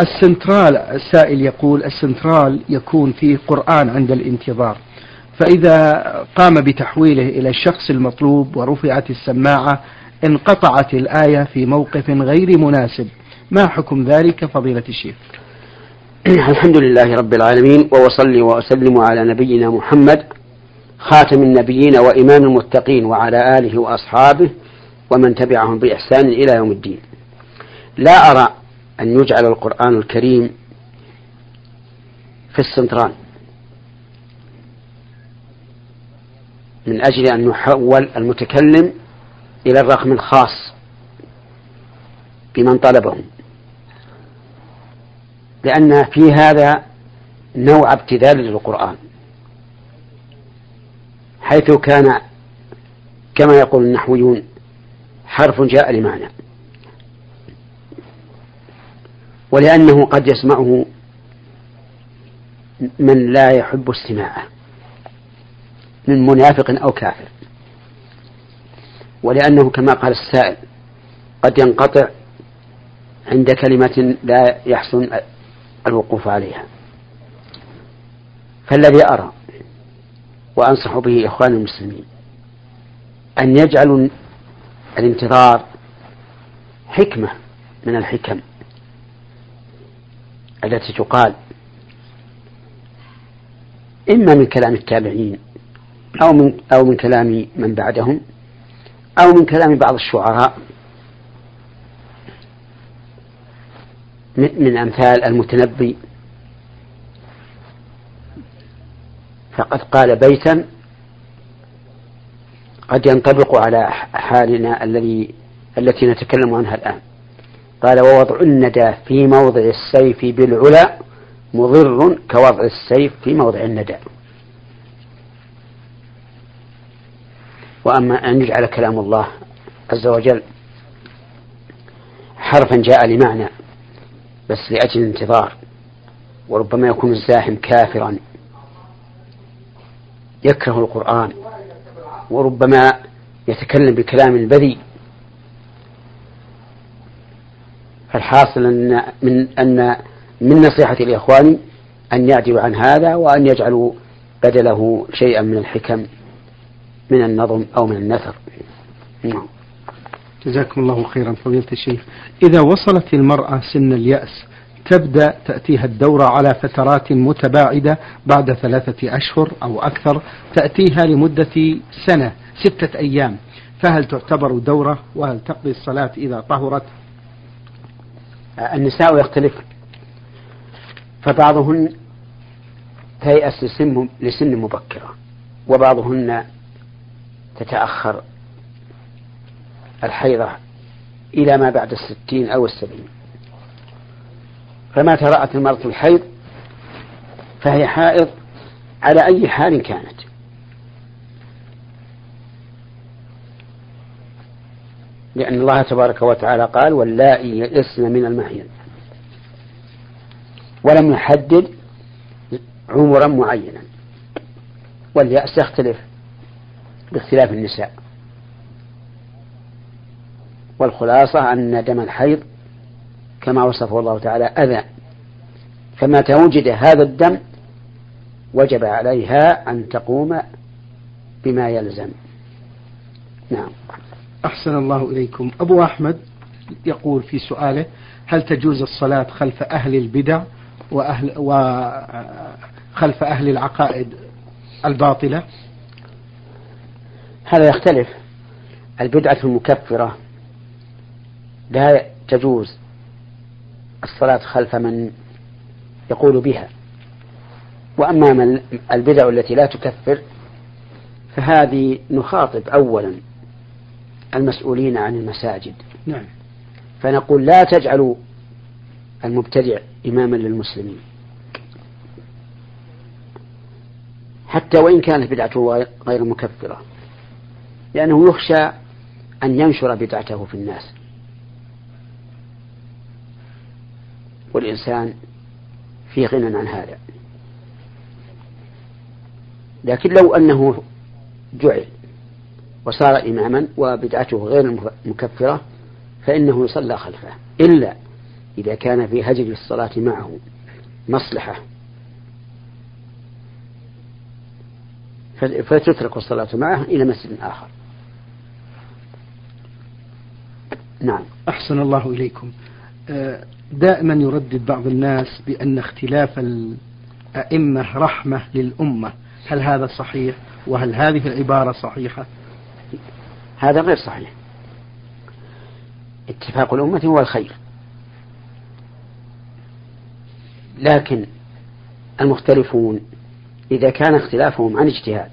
السنترال السائل يقول السنترال يكون فيه قرآن عند الانتظار. فإذا قام بتحويله إلى الشخص المطلوب ورفعت السماعة انقطعت الآية في موقف غير مناسب. ما حكم ذلك فضيلة الشيخ؟ الحمد لله رب العالمين وأصلي وأسلم على نبينا محمد خاتم النبيين وإمام المتقين وعلى آله وأصحابه ومن تبعهم بإحسان إلى يوم الدين. لا أرى أن يجعل القرآن الكريم في السنتران. من أجل أن يحول المتكلم إلى الرقم الخاص بمن طلبه لأن في هذا نوع ابتذال للقرآن. حيث كان كما يقول النحويون حرف جاء لمعنى. ولأنه قد يسمعه من لا يحب استماعه من منافق أو كافر. ولأنه كما قال السائل قد ينقطع عند كلمة لا يحسن الوقوف عليها. فالذي أرى وأنصح به إخوان المسلمين أن يجعلوا الانتظار حكمة من الحكم. التي تقال إما من كلام التابعين أو من أو من كلام من بعدهم أو من كلام بعض الشعراء من أمثال المتنبي. فقد قال بيتا قد ينطبق على حالنا الذي التي نتكلم عنها الآن. قال ووضع الندى في موضع السيف بالعلا مضر كوضع السيف في موضع الندى. وأما أن يجعل كلام الله عز وجل حرفا جاء لمعنى بس لأجل الانتظار. وربما يكون الزاحم كافرا. يكره القرآن. وربما يتكلم بكلام بذيء فالحاصل أن من أن من نصيحة الإخوان أن يعدلوا عن هذا وأن يجعلوا بدله شيئا من الحكم من النظم أو من النثر. نعم. جزاكم الله خيرا فضيلة الشيخ. إذا وصلت المرأة سن اليأس تبدأ تأتيها الدورة على فترات متباعدة بعد ثلاثة أشهر أو أكثر تأتيها لمدة سنة ستة أيام. فهل تعتبر دورة؟ وهل تقضي الصلاة إذا طهرت؟ النساء يختلف. فبعضهن تيأس لسن, مبكرة وبعضهن تتأخر. الحيضة إلى ما بعد الستين أو السبعين. فمتى رأت المرأة الحيض فهي حائض على أي حال كانت. لأن الله تبارك وتعالى قال واللائي يئسن من المحيض ولم يحدد عمرا معينا. واليأس يختلف باختلاف النساء. والخلاصة أن دم الحيض كما وصفه الله تعالى أذى. فمتى وجد هذا الدم وجب عليها أن تقوم بما يلزم. نعم. أحسن الله إليكم. أبو أحمد يقول في سؤاله هل تجوز الصلاة خلف أهل البدع وأهل وخلف أهل العقائد الباطلة؟ هذا يختلف. البدعة المكفرة لا تجوز الصلاة خلف من يقول بها. وأما البدع التي لا تكفر فهذه نخاطب أولا. المسؤولين عن المساجد. نعم. فنقول لا تجعلوا المبتدع إماما للمسلمين. حتى وإن كانت بدعته غير مكفرة. لأنه يخشى أن ينشر بدعته في الناس. والإنسان في غنى عن هذا. لكن لو أنه جعل وصار إماما وبدعته غير مكفرة فإنه يصلى خلفه. إلا إذا كان في هجر الصلاة معه مصلحة. فتترك الصلاة معه إلى مسجد آخر. نعم. أحسن الله إليكم. آه، دائما يردد بعض الناس بأن اختلاف الأئمة رحمة للأمة. هل هذا صحيح؟ وهل هذه العبارة صحيحة؟ هذا غير صحيح. اتفاق الأمة هو الخير. لكن المختلفون إذا كان اختلافهم عن اجتهاد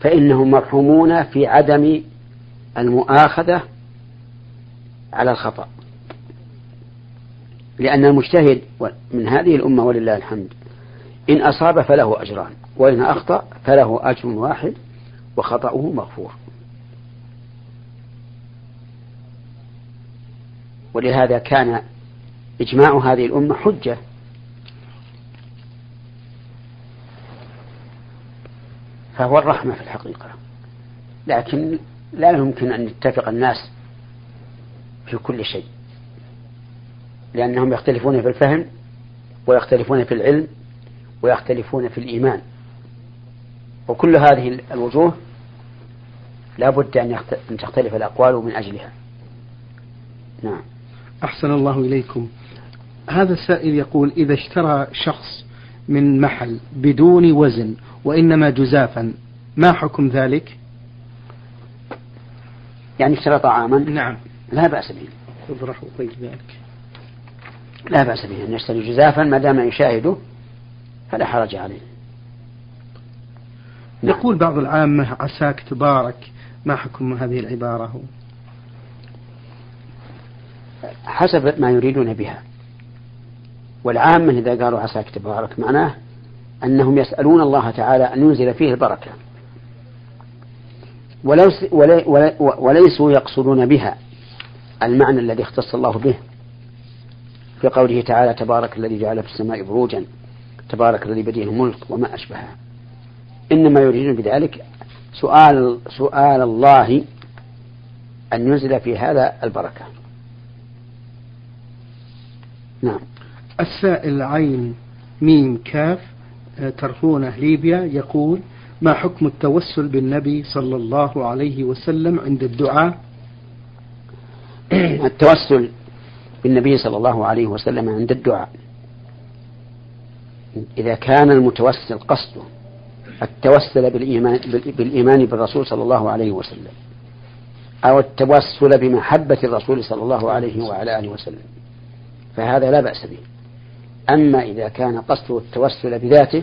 فإنهم مرحومون في عدم المؤاخذة على الخطأ. لأن المجتهد من هذه الأمة ولله الحمد إن أصاب فله أجران وإن أخطأ فله أجر واحد وخطأه مغفور. ولهذا كان إجماع هذه الأمة حجة. فهو الرحمة في الحقيقة. لكن لا يمكن أن يتفق الناس في كل شيء. لأنهم يختلفون في الفهم ويختلفون في العلم ويختلفون في الإيمان. وكل هذه الوجوه لا بد أن تختلف الأقوال من أجلها. نعم. أحسن الله إليكم. هذا السائل يقول إذا اشترى شخص من محل بدون وزن وإنما جزافا ما حكم ذلك؟ يعني اشترى طعاما؟ نعم. لا بأس به. خذ طيب ذلك. لا بأس به. أن يشتري جزافا ما دام يشاهده فلا حرج عليه. يقول بعض العامة عساك تبارك ما حكم هذه العبارة؟ حسب ما يريدون بها. والعامة إذا قالوا عساك تبارك معناه أنهم يسألون الله تعالى أن ينزل فيه البركة. وليسوا يقصدون بها المعنى الذي اختص الله به في قوله تعالى تبارك الذي جعل في السماء بروجا تبارك الذي بديه الملك وما أشبهه. إنما يريدون بذلك سؤال سؤال الله أن ينزل في هذا البركة. نعم. السائل عين ميم كاف آه، ترفونه ليبيا يقول ما حكم التوسل بالنبي صلى الله عليه وسلم عند الدعاء؟ التوسل بالنبي صلى الله عليه وسلم عند الدعاء. إذا كان المتوسل قصده. التوسل بالإيمان, بالإيمان بالرسول صلى الله عليه وسلم أو التوسل بمحبة الرسول صلى الله عليه وعلى آله وسلم فهذا لا بأس به. أما إذا كان قصده التوسل بذاته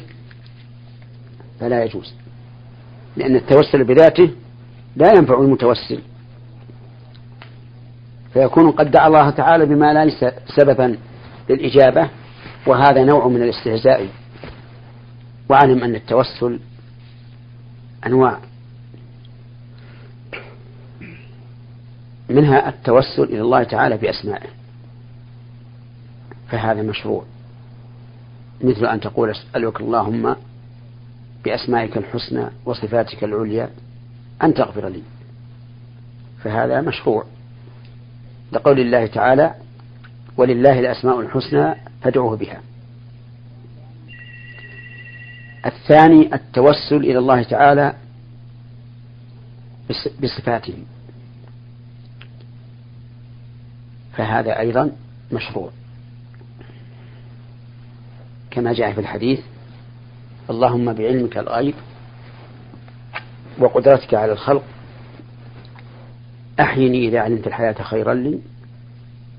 فلا يجوز لأن التوسل بذاته لا ينفع المتوسل فيكون قد دعا الله تعالى بما ليس سببا للإجابة وهذا نوع من الاستهزاء واعلم أن التوسل أنواع. منها التوسل إلى الله تعالى بأسمائه. فهذا مشروع. مثل أن تقول أسألك اللهم بأسمائك الحسنى وصفاتك العليا أن تغفر لي. فهذا مشروع. لقول الله تعالى ولله الأسماء الحسنى فادعوه بها. الثاني التوسل إلى الله تعالى بصفاته. فهذا أيضا مشروع. كما جاء في الحديث اللهم بعلمك الغيب وقدرتك على الخلق أحيني إذا علمت الحياة خيرا لي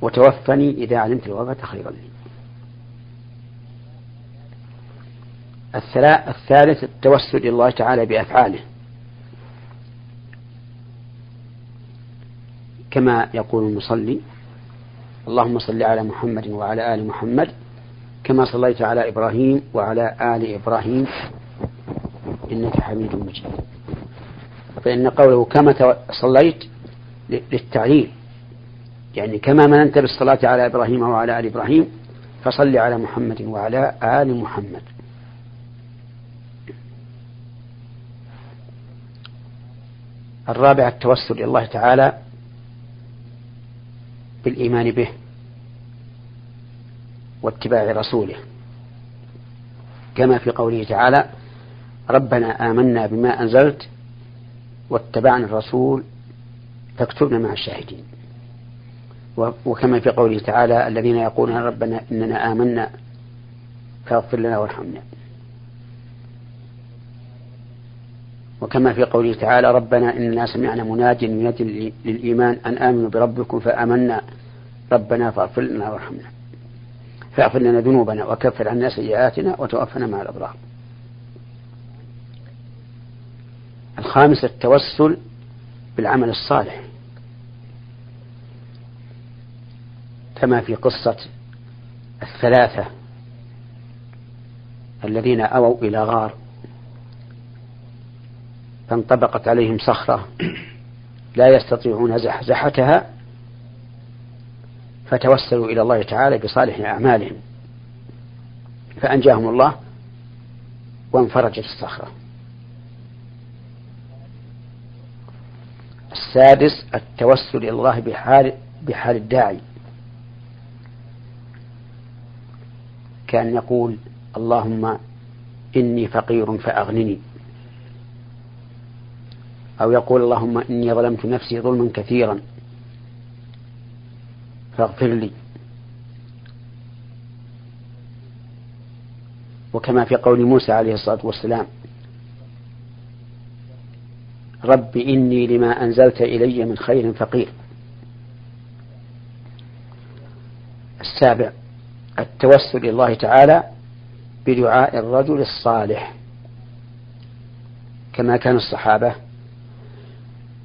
وتوفني إذا علمت الوفاة خيرا لي. الثالث التوسل إلى الله تعالى بأفعاله. كما يقول المصلي اللهم صل على محمد وعلى آل محمد كما صليت على إبراهيم وعلى آل إبراهيم إنك حميد مجيد. فإن قوله كما صليت للتعليل يعني كما مننت بالصلاة على إبراهيم وعلى آل إبراهيم فصل على محمد وعلى آل محمد. الرابع التوسل إلى الله تعالى بالإيمان به واتباع رسوله. كما في قوله تعالى ربنا آمنا بما أنزلت واتبعنا الرسول فاكتبنا مع الشاهدين. وكما في قوله تعالى الذين يقولون ربنا إننا آمنا فاغفر لنا وارحمنا. وكما في قوله تعالى ربنا إننا سمعنا مناد ينادي للإيمان أن آمنوا بربكم فآمنا. ربنا فاغفر لنا وارحمنا. فاغفر لنا ذنوبنا وكفر عنا سيئاتنا وتوفنا مع الأبرار. الخامس التوسل بالعمل الصالح. كما في قصة الثلاثة الذين أووا إلى غار. فانطبقت عليهم صخرة لا يستطيعون زحزحتها فتوسلوا إلى الله تعالى بصالح أعمالهم. فأنجاهم الله وانفرجت الصخرة. السادس التوسل إلى الله بحال بحال الداعي. كان يقول اللهم إني فقير فأغنني. أو يقول اللهم إني ظلمت نفسي ظلما كثيرا. فاغفر لي. وكما في قول موسى عليه الصلاة والسلام رب إني لما أنزلت إلي من خير فقير. السابع التوسل إلى الله تعالى بدعاء الرجل الصالح كما كان الصحابة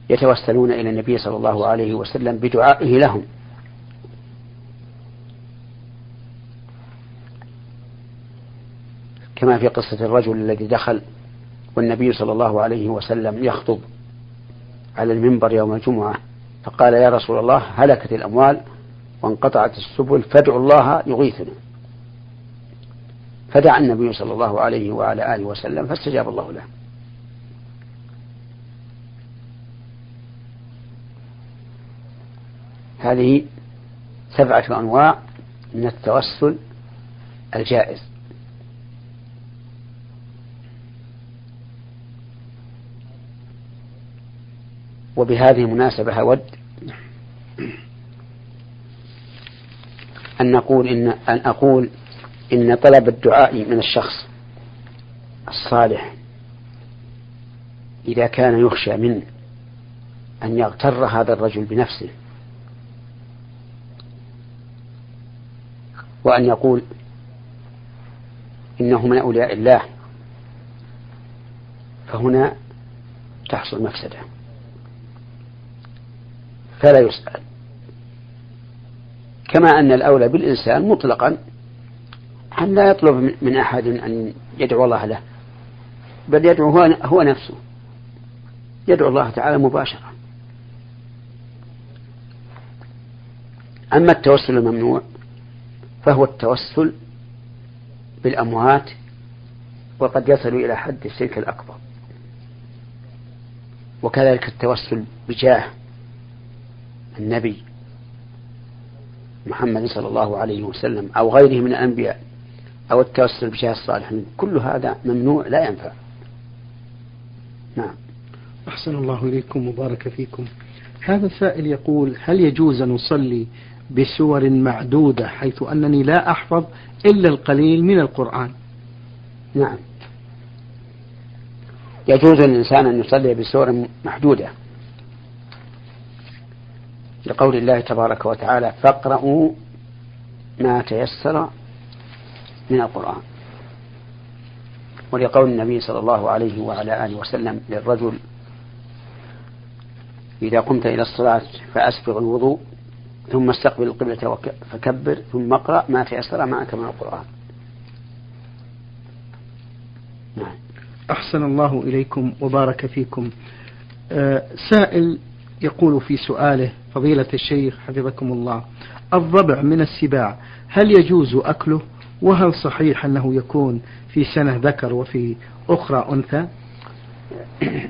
يتوسلون إلى النبي صلى الله عليه وسلم بدعائه لهم. كما في قصة الرجل الذي دخل والنبي صلى الله عليه وسلم يخطب على المنبر يوم الجمعة فقال يا رسول الله هلكت الأموال وانقطعت السبل فادعوا الله يغيثنا. فدعا النبي صلى الله عليه وعلى آله وسلم فاستجاب الله له. هذه سبعة أنواع من التوسل الجائز. وبهذه المناسبة أود أن نقول إن أن أقول إن طلب الدعاء من الشخص الصالح إذا كان يخشى منه أن يغتر هذا الرجل بنفسه وأن يقول إنه من أولياء الله. فهنا تحصل مفسدة. فلا يسأل. كما أن الأولى بالإنسان مطلقا أن لا يطلب من أحد أن يدعو الله له بل يدعو هو, هو نفسه. يدعو الله تعالى مباشرة. أما التوسل الممنوع فهو التوسل بالأموات وقد يصل إلى حد الشرك الأكبر. وكذلك التوسل بجاه النبي محمد صلى الله عليه وسلم أو غيره من الأنبياء أو التوسل بجاه الصالحين. كل هذا ممنوع لا ينفع. نعم. أحسن الله إليكم وبارك فيكم. هذا السائل يقول هل يجوز أن نصلي بسور معدودة حيث أنني لا أحفظ إلا القليل من القرآن. نعم. يجوز للإنسان أن يصلي بسور محدودة لقول الله تبارك وتعالى فاقرأوا ما تيسر من القرآن. ولقول النبي صلى الله عليه وعلى آله وسلم للرجل إذا قمت إلى الصلاة فأسبغ الوضوء ثم استقبل القبلة فكبر ثم اقرأ ما تيسر معك من القرآن. نعم. أحسن الله إليكم وبارك فيكم. آه سائل يقول في سؤاله فضيلة الشيخ حفظكم الله الضبع من السباع هل يجوز أكله؟ وهل صحيح أنه يكون في سنة ذكر وفي أخرى أنثى؟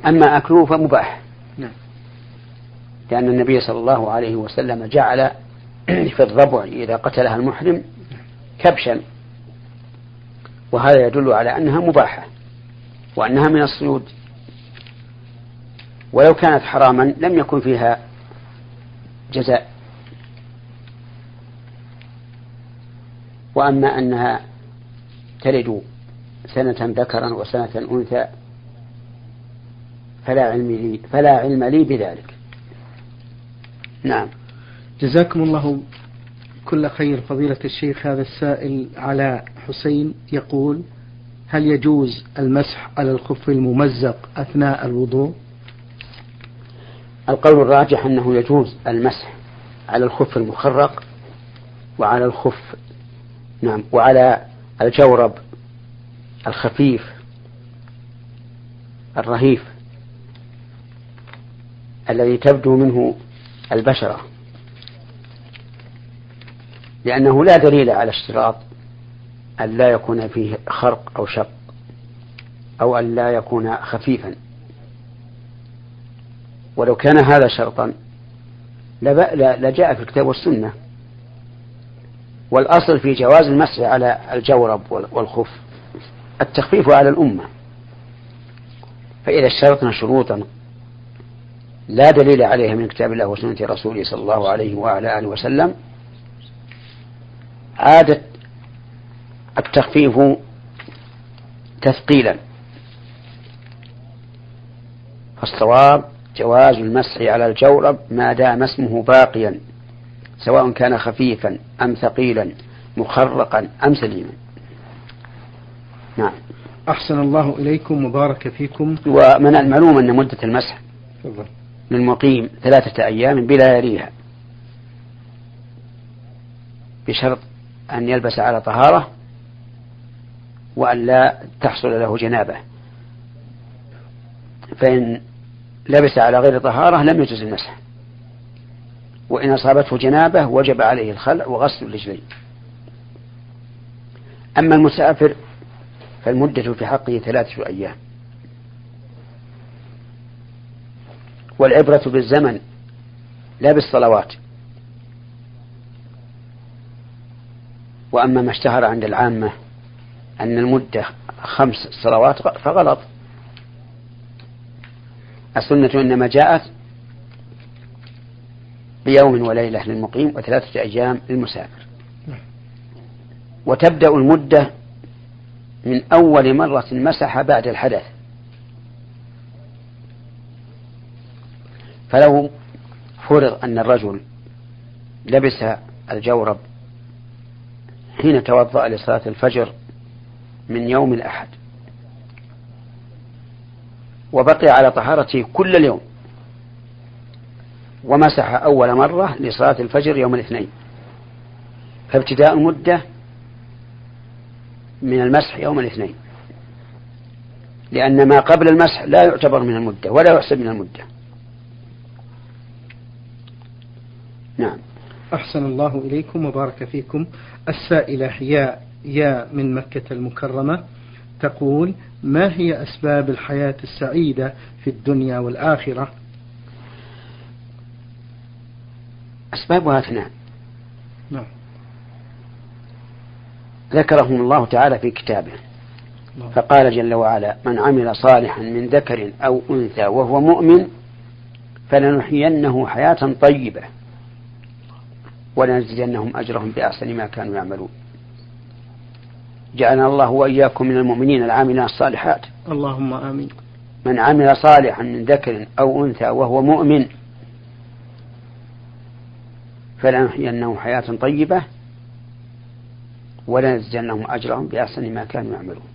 أما أكله فمباح. لأن النبي صلى الله عليه وسلم جعل في الضبع إذا قتلها المحرم كبشا. وهذا يدل على أنها مباحة وأنها من الصيود. ولو كانت حراما لم يكن فيها جزاء. وأما أنها تلد سنة ذكرا وسنة أنثى فلا علم لي فلا علم لي بذلك. نعم. جزاكم الله كل خير فضيلة الشيخ هذا السائل على حسين يقول هل يجوز المسح على الخف الممزق أثناء الوضوء؟ القول الراجح أنه يجوز المسح على الخف المخرق وعلى الخف نعم وعلى الجورب الخفيف الرهيف الذي تبدو منه البشرة لأنه لا دليل على اشتراط أن لا يكون فيه خرق أو شق أو أن لا يكون خفيفا. ولو كان هذا شرطا لجاء في الكتاب والسنة. والأصل في جواز المسح على الجورب والخف التخفيف على الأمة. فإذا اشترطنا شروطا لا دليل عليها من كتاب الله وسنة رسوله صلى الله عليه وعلى آله وسلم. عادت التخفيف تثقيلا. فالصواب جواز المسح على الجورب ما دام اسمه باقيا سواء كان خفيفا أم ثقيلا مخرقا أم سليما. نعم. أحسن الله إليكم وبارك فيكم. ومن المعلوم أن مدة المسح للمقيم ثلاثة أيام بلا يريها بشرط أن يلبس على طهارة وأن لا تحصل له جنابة. فإن لبس على غير طهارة لم يجوز المسح. وإن أصابته جنابة وجب عليه الخلع وغسل الرجلين. أما المسافر فالمدة في حقه ثلاثة أيام. والعبرة بالزمن لا بالصلوات. وأما ما اشتهر عند العامة أن المدة خمس صلوات فغلط. السنة إنما جاءت بيوم وليلة للمقيم وثلاثة أيام للمسافر. وتبدأ المدة من أول مرة مسح بعد الحدث. فلو فرض أن الرجل لبس الجورب حين توضأ لصلاة الفجر من يوم الأحد. وبقي على طهارته كل اليوم. ومسح أول مرة لصلاة الفجر يوم الاثنين. فابتداء المدة من المسح يوم الاثنين. لأن ما قبل المسح لا يعتبر من المدة ولا يحسب من المدة. نعم. أحسن الله إليكم وبارك فيكم. السائلة يا يا من مكة المكرمة تقول ما هي أسباب الحياة السعيدة في الدنيا والآخرة؟ أسبابها اثنان نعم. ذكرهم الله تعالى في كتابه. نعم. فقال جل وعلا من عمل صالحا من ذكر أو أنثى وهو مؤمن فلنحيينه حياة طيبة. ولنجزينهم أجرهم بأحسن ما كانوا يعملون. جعلنا الله وإياكم من المؤمنين العاملين الصالحات. اللهم آمين. من عمل صالحا من ذكر أو أنثى وهو مؤمن فلنحيينه حياة طيبة ولنجزينهم أجرهم بأحسن ما كانوا يعملون.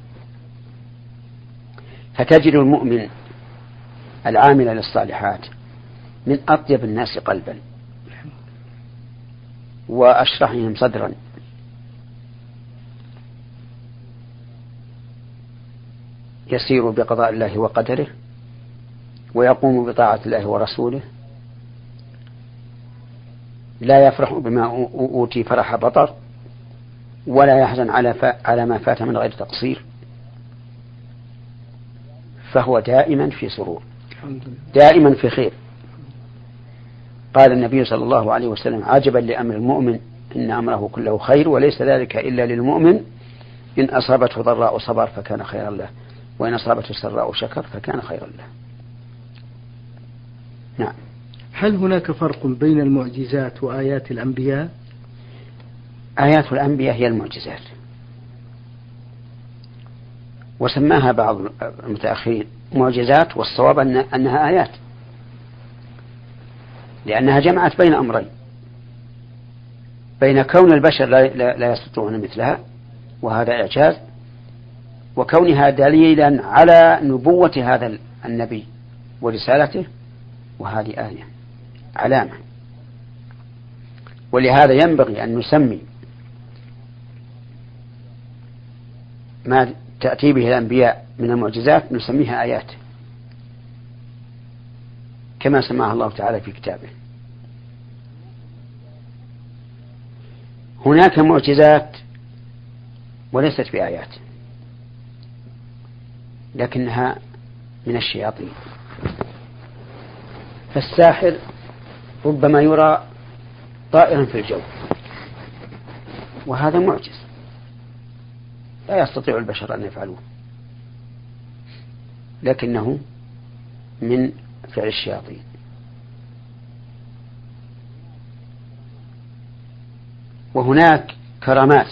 فتجد المؤمن العامل للصالحات من أطيب الناس قلبا. وأشرحهم صدرا. يسير بقضاء الله وقدره ويقوم بطاعة الله ورسوله. لا يفرح بما أوتي فرح بطر ولا يحزن على على ما فات من غير تقصير. فهو دائما في سرور دائما في خير. قال النبي صلى الله عليه وسلم عجبا لأمر المؤمن إن أمره كله خير وليس ذلك إلا للمؤمن. إن أصابته ضراء صبر فكان خيرا له وإن أصابته سراء شكر فكان خيرا له. نعم. هل هناك فرق بين المعجزات وآيات الأنبياء؟ آيات الأنبياء هي المعجزات. وسماها بعض المتأخرين معجزات والصواب أن أنها آيات. لأنها جمعت بين أمرين. بين كون البشر لا, لا يستطيعون مثلها وهذا إعجاز وكونها دليلا على نبوة هذا النبي ورسالته وهذه آية. علامة. ولهذا ينبغي أن نسمي ما تأتي به الأنبياء من المعجزات نسميها آيات. كما سماها الله تعالى في كتابه. هناك معجزات وليست بآيات لكنها من الشياطين. فالساحر ربما يرى طائرا في الجو وهذا معجز. لا يستطيع البشر أن يفعلوه لكنه من فعل الشياطين. وهناك كرامات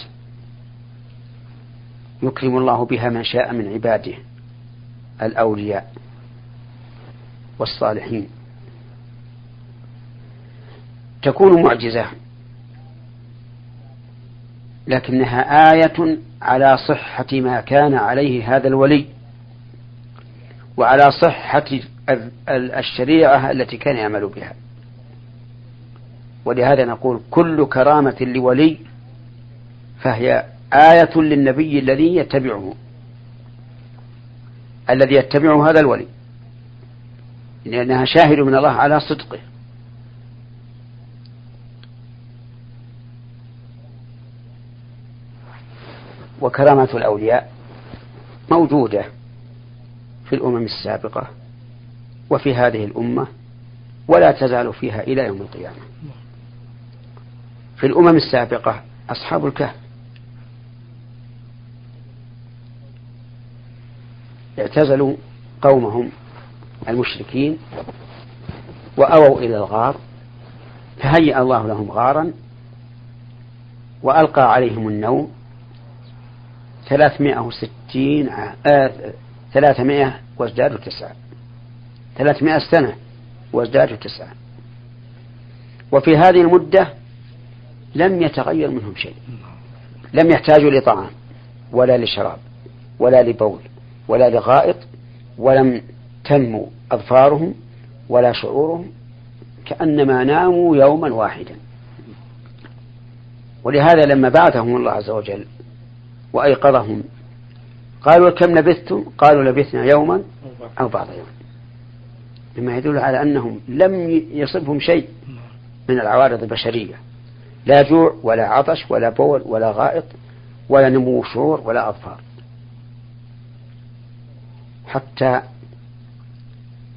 يكرم الله بها من شاء من عباده الأولياء والصالحين. تكون معجزة لكنها آية على صحة ما كان عليه هذا الولي وعلى صحة الشريعة التي كان يعمل بها. ولهذا نقول كل كرامة لولي فهي آية للنبي الذي يتبعه الذي يتبعه هذا الولي. لأنها شاهد من الله على صدقه. وكرامة الأولياء موجودة في الأمم السابقة. وفي هذه الأمة ولا تزال فيها إلى يوم القيامة. في الأمم السابقة أصحاب الكهف. اعتزلوا قومهم المشركين وأووا إلى الغار. فهيأ الله لهم غارا وألقى عليهم النوم ثلاثمائة وستين آه ثلاثمائة وازدادوا تسعة. ثلاثمائة سنة وازدادوا تسعة. وفي هذه المدة لم يتغير منهم شيء. لم يحتاجوا لطعام ولا لشراب ولا لبول ولا لغائط ولم تنمو أظفارهم ولا شعورهم كأنما ناموا يوما واحدا. ولهذا لما بعثهم الله عز وجل وأيقظهم قالوا كم لبثتم؟ قالوا لبثنا يوما أو بعض يوم. مما يدل على أنهم لم يصبهم شيء من العوارض البشرية. لا جوع ولا عطش ولا بول ولا غائط ولا نمو شعور ولا أظفار. حتى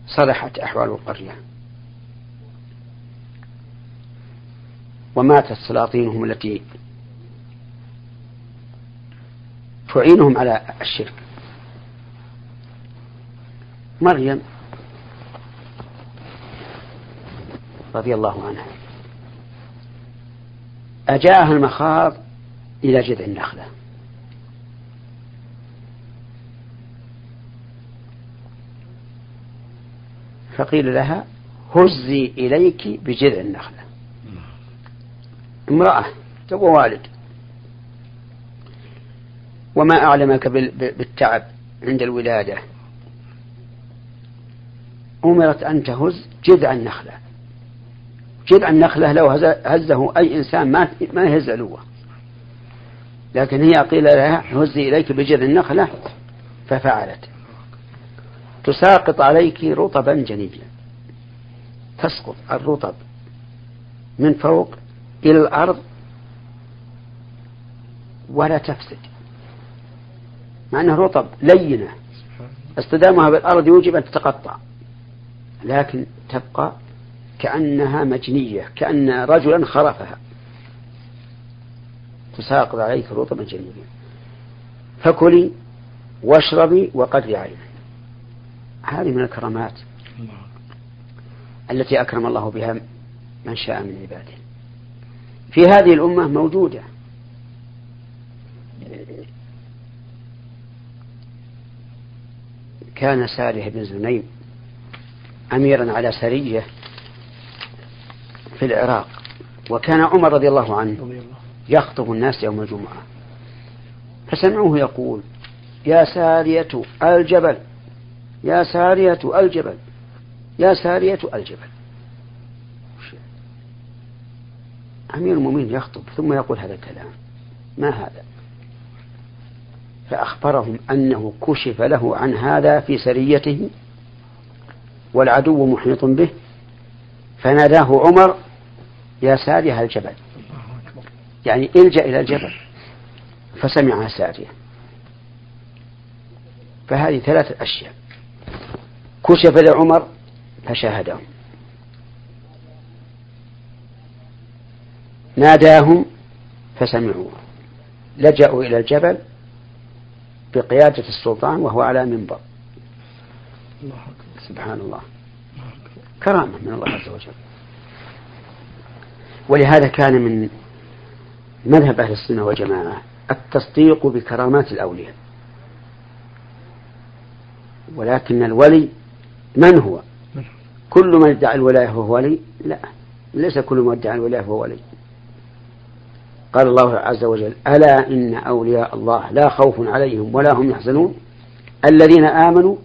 صلحت أحوال القرية. وماتت سلاطينهم التي تعينهم على الشرك. مريم رضي الله عنها. أجاءها المخاض إلى جذع النخلة. فقيل لها هزي إليك بجذع النخلة. امرأة تبغى والد. وما أعلمك بالتعب عند الولادة. أمرت أن تهز جذع النخلة. جذع النخلة لو هزه أي إنسان ما ما يهز علوه. لكن هي قيل لها هزي إليك بجذع النخلة ففعلت. تساقط عليك رطبا جنيا تسقط الرطب من فوق إلى الأرض ولا تفسد. مع أنها رطب لينة. اصطدامها بالأرض يوجب أن تتقطع. لكن تبقى كأنها مجنية كأن رجلا خرفها. تساقط عليك رطبا جنيا فكلي واشربي وقدري عيني هذه من الكرامات التي أكرم الله بها من شاء من عباده. في هذه الأمة موجودة. كان سالح بن زنيم أميرا على سرية في العراق وكان عمر رضي الله عنه يخطب الناس يوم الجمعة. فسمعوه يقول يا سارية الجبل يا سارية الجبل يا سارية الجبل. أمير المؤمنين يخطب ثم يقول هذا الكلام. ما هذا؟ فأخبرهم أنه كشف له عن هذا في سريته والعدو محيط به. فناداه عمر يا سارية الجبل. يعني الجأ إلى الجبل. فسمعها سارية. فهذه ثلاثة أشياء. كشف لعمر فشاهدهم. ناداهم فسمعوه لجأوا إلى الجبل بقيادة السلطان وهو على منبر. سبحان الله. كرامة من الله عز وجل. ولهذا كان من مذهب أهل السنة والجماعة التصديق بكرامات الأولياء. ولكن الولي من هو؟ كل من ادعى الولاية هو ولي؟ لا. ليس كل من ادعى الولاية هو ولي. قال الله عز وجل ألا إن أولياء الله لا خوف عليهم ولا هم يحزنون الذين آمنوا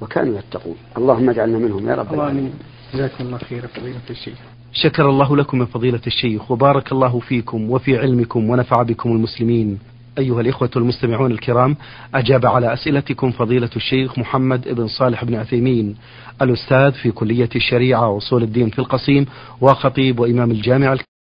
وكانوا يتقون. اللهم اجعلنا منهم يا رب العالمين. جزاكم الله خير فضيلة الشيخ. شكر الله لكم من فضيلة الشيخ وبارك الله فيكم وفي علمكم ونفع بكم المسلمين. أيها الإخوة المستمعون الكرام أجاب على أسئلتكم فضيلة الشيخ محمد بن صالح بن عثيمين الأستاذ في كلية الشريعة وأصول الدين في القصيم وخطيب وإمام الجامع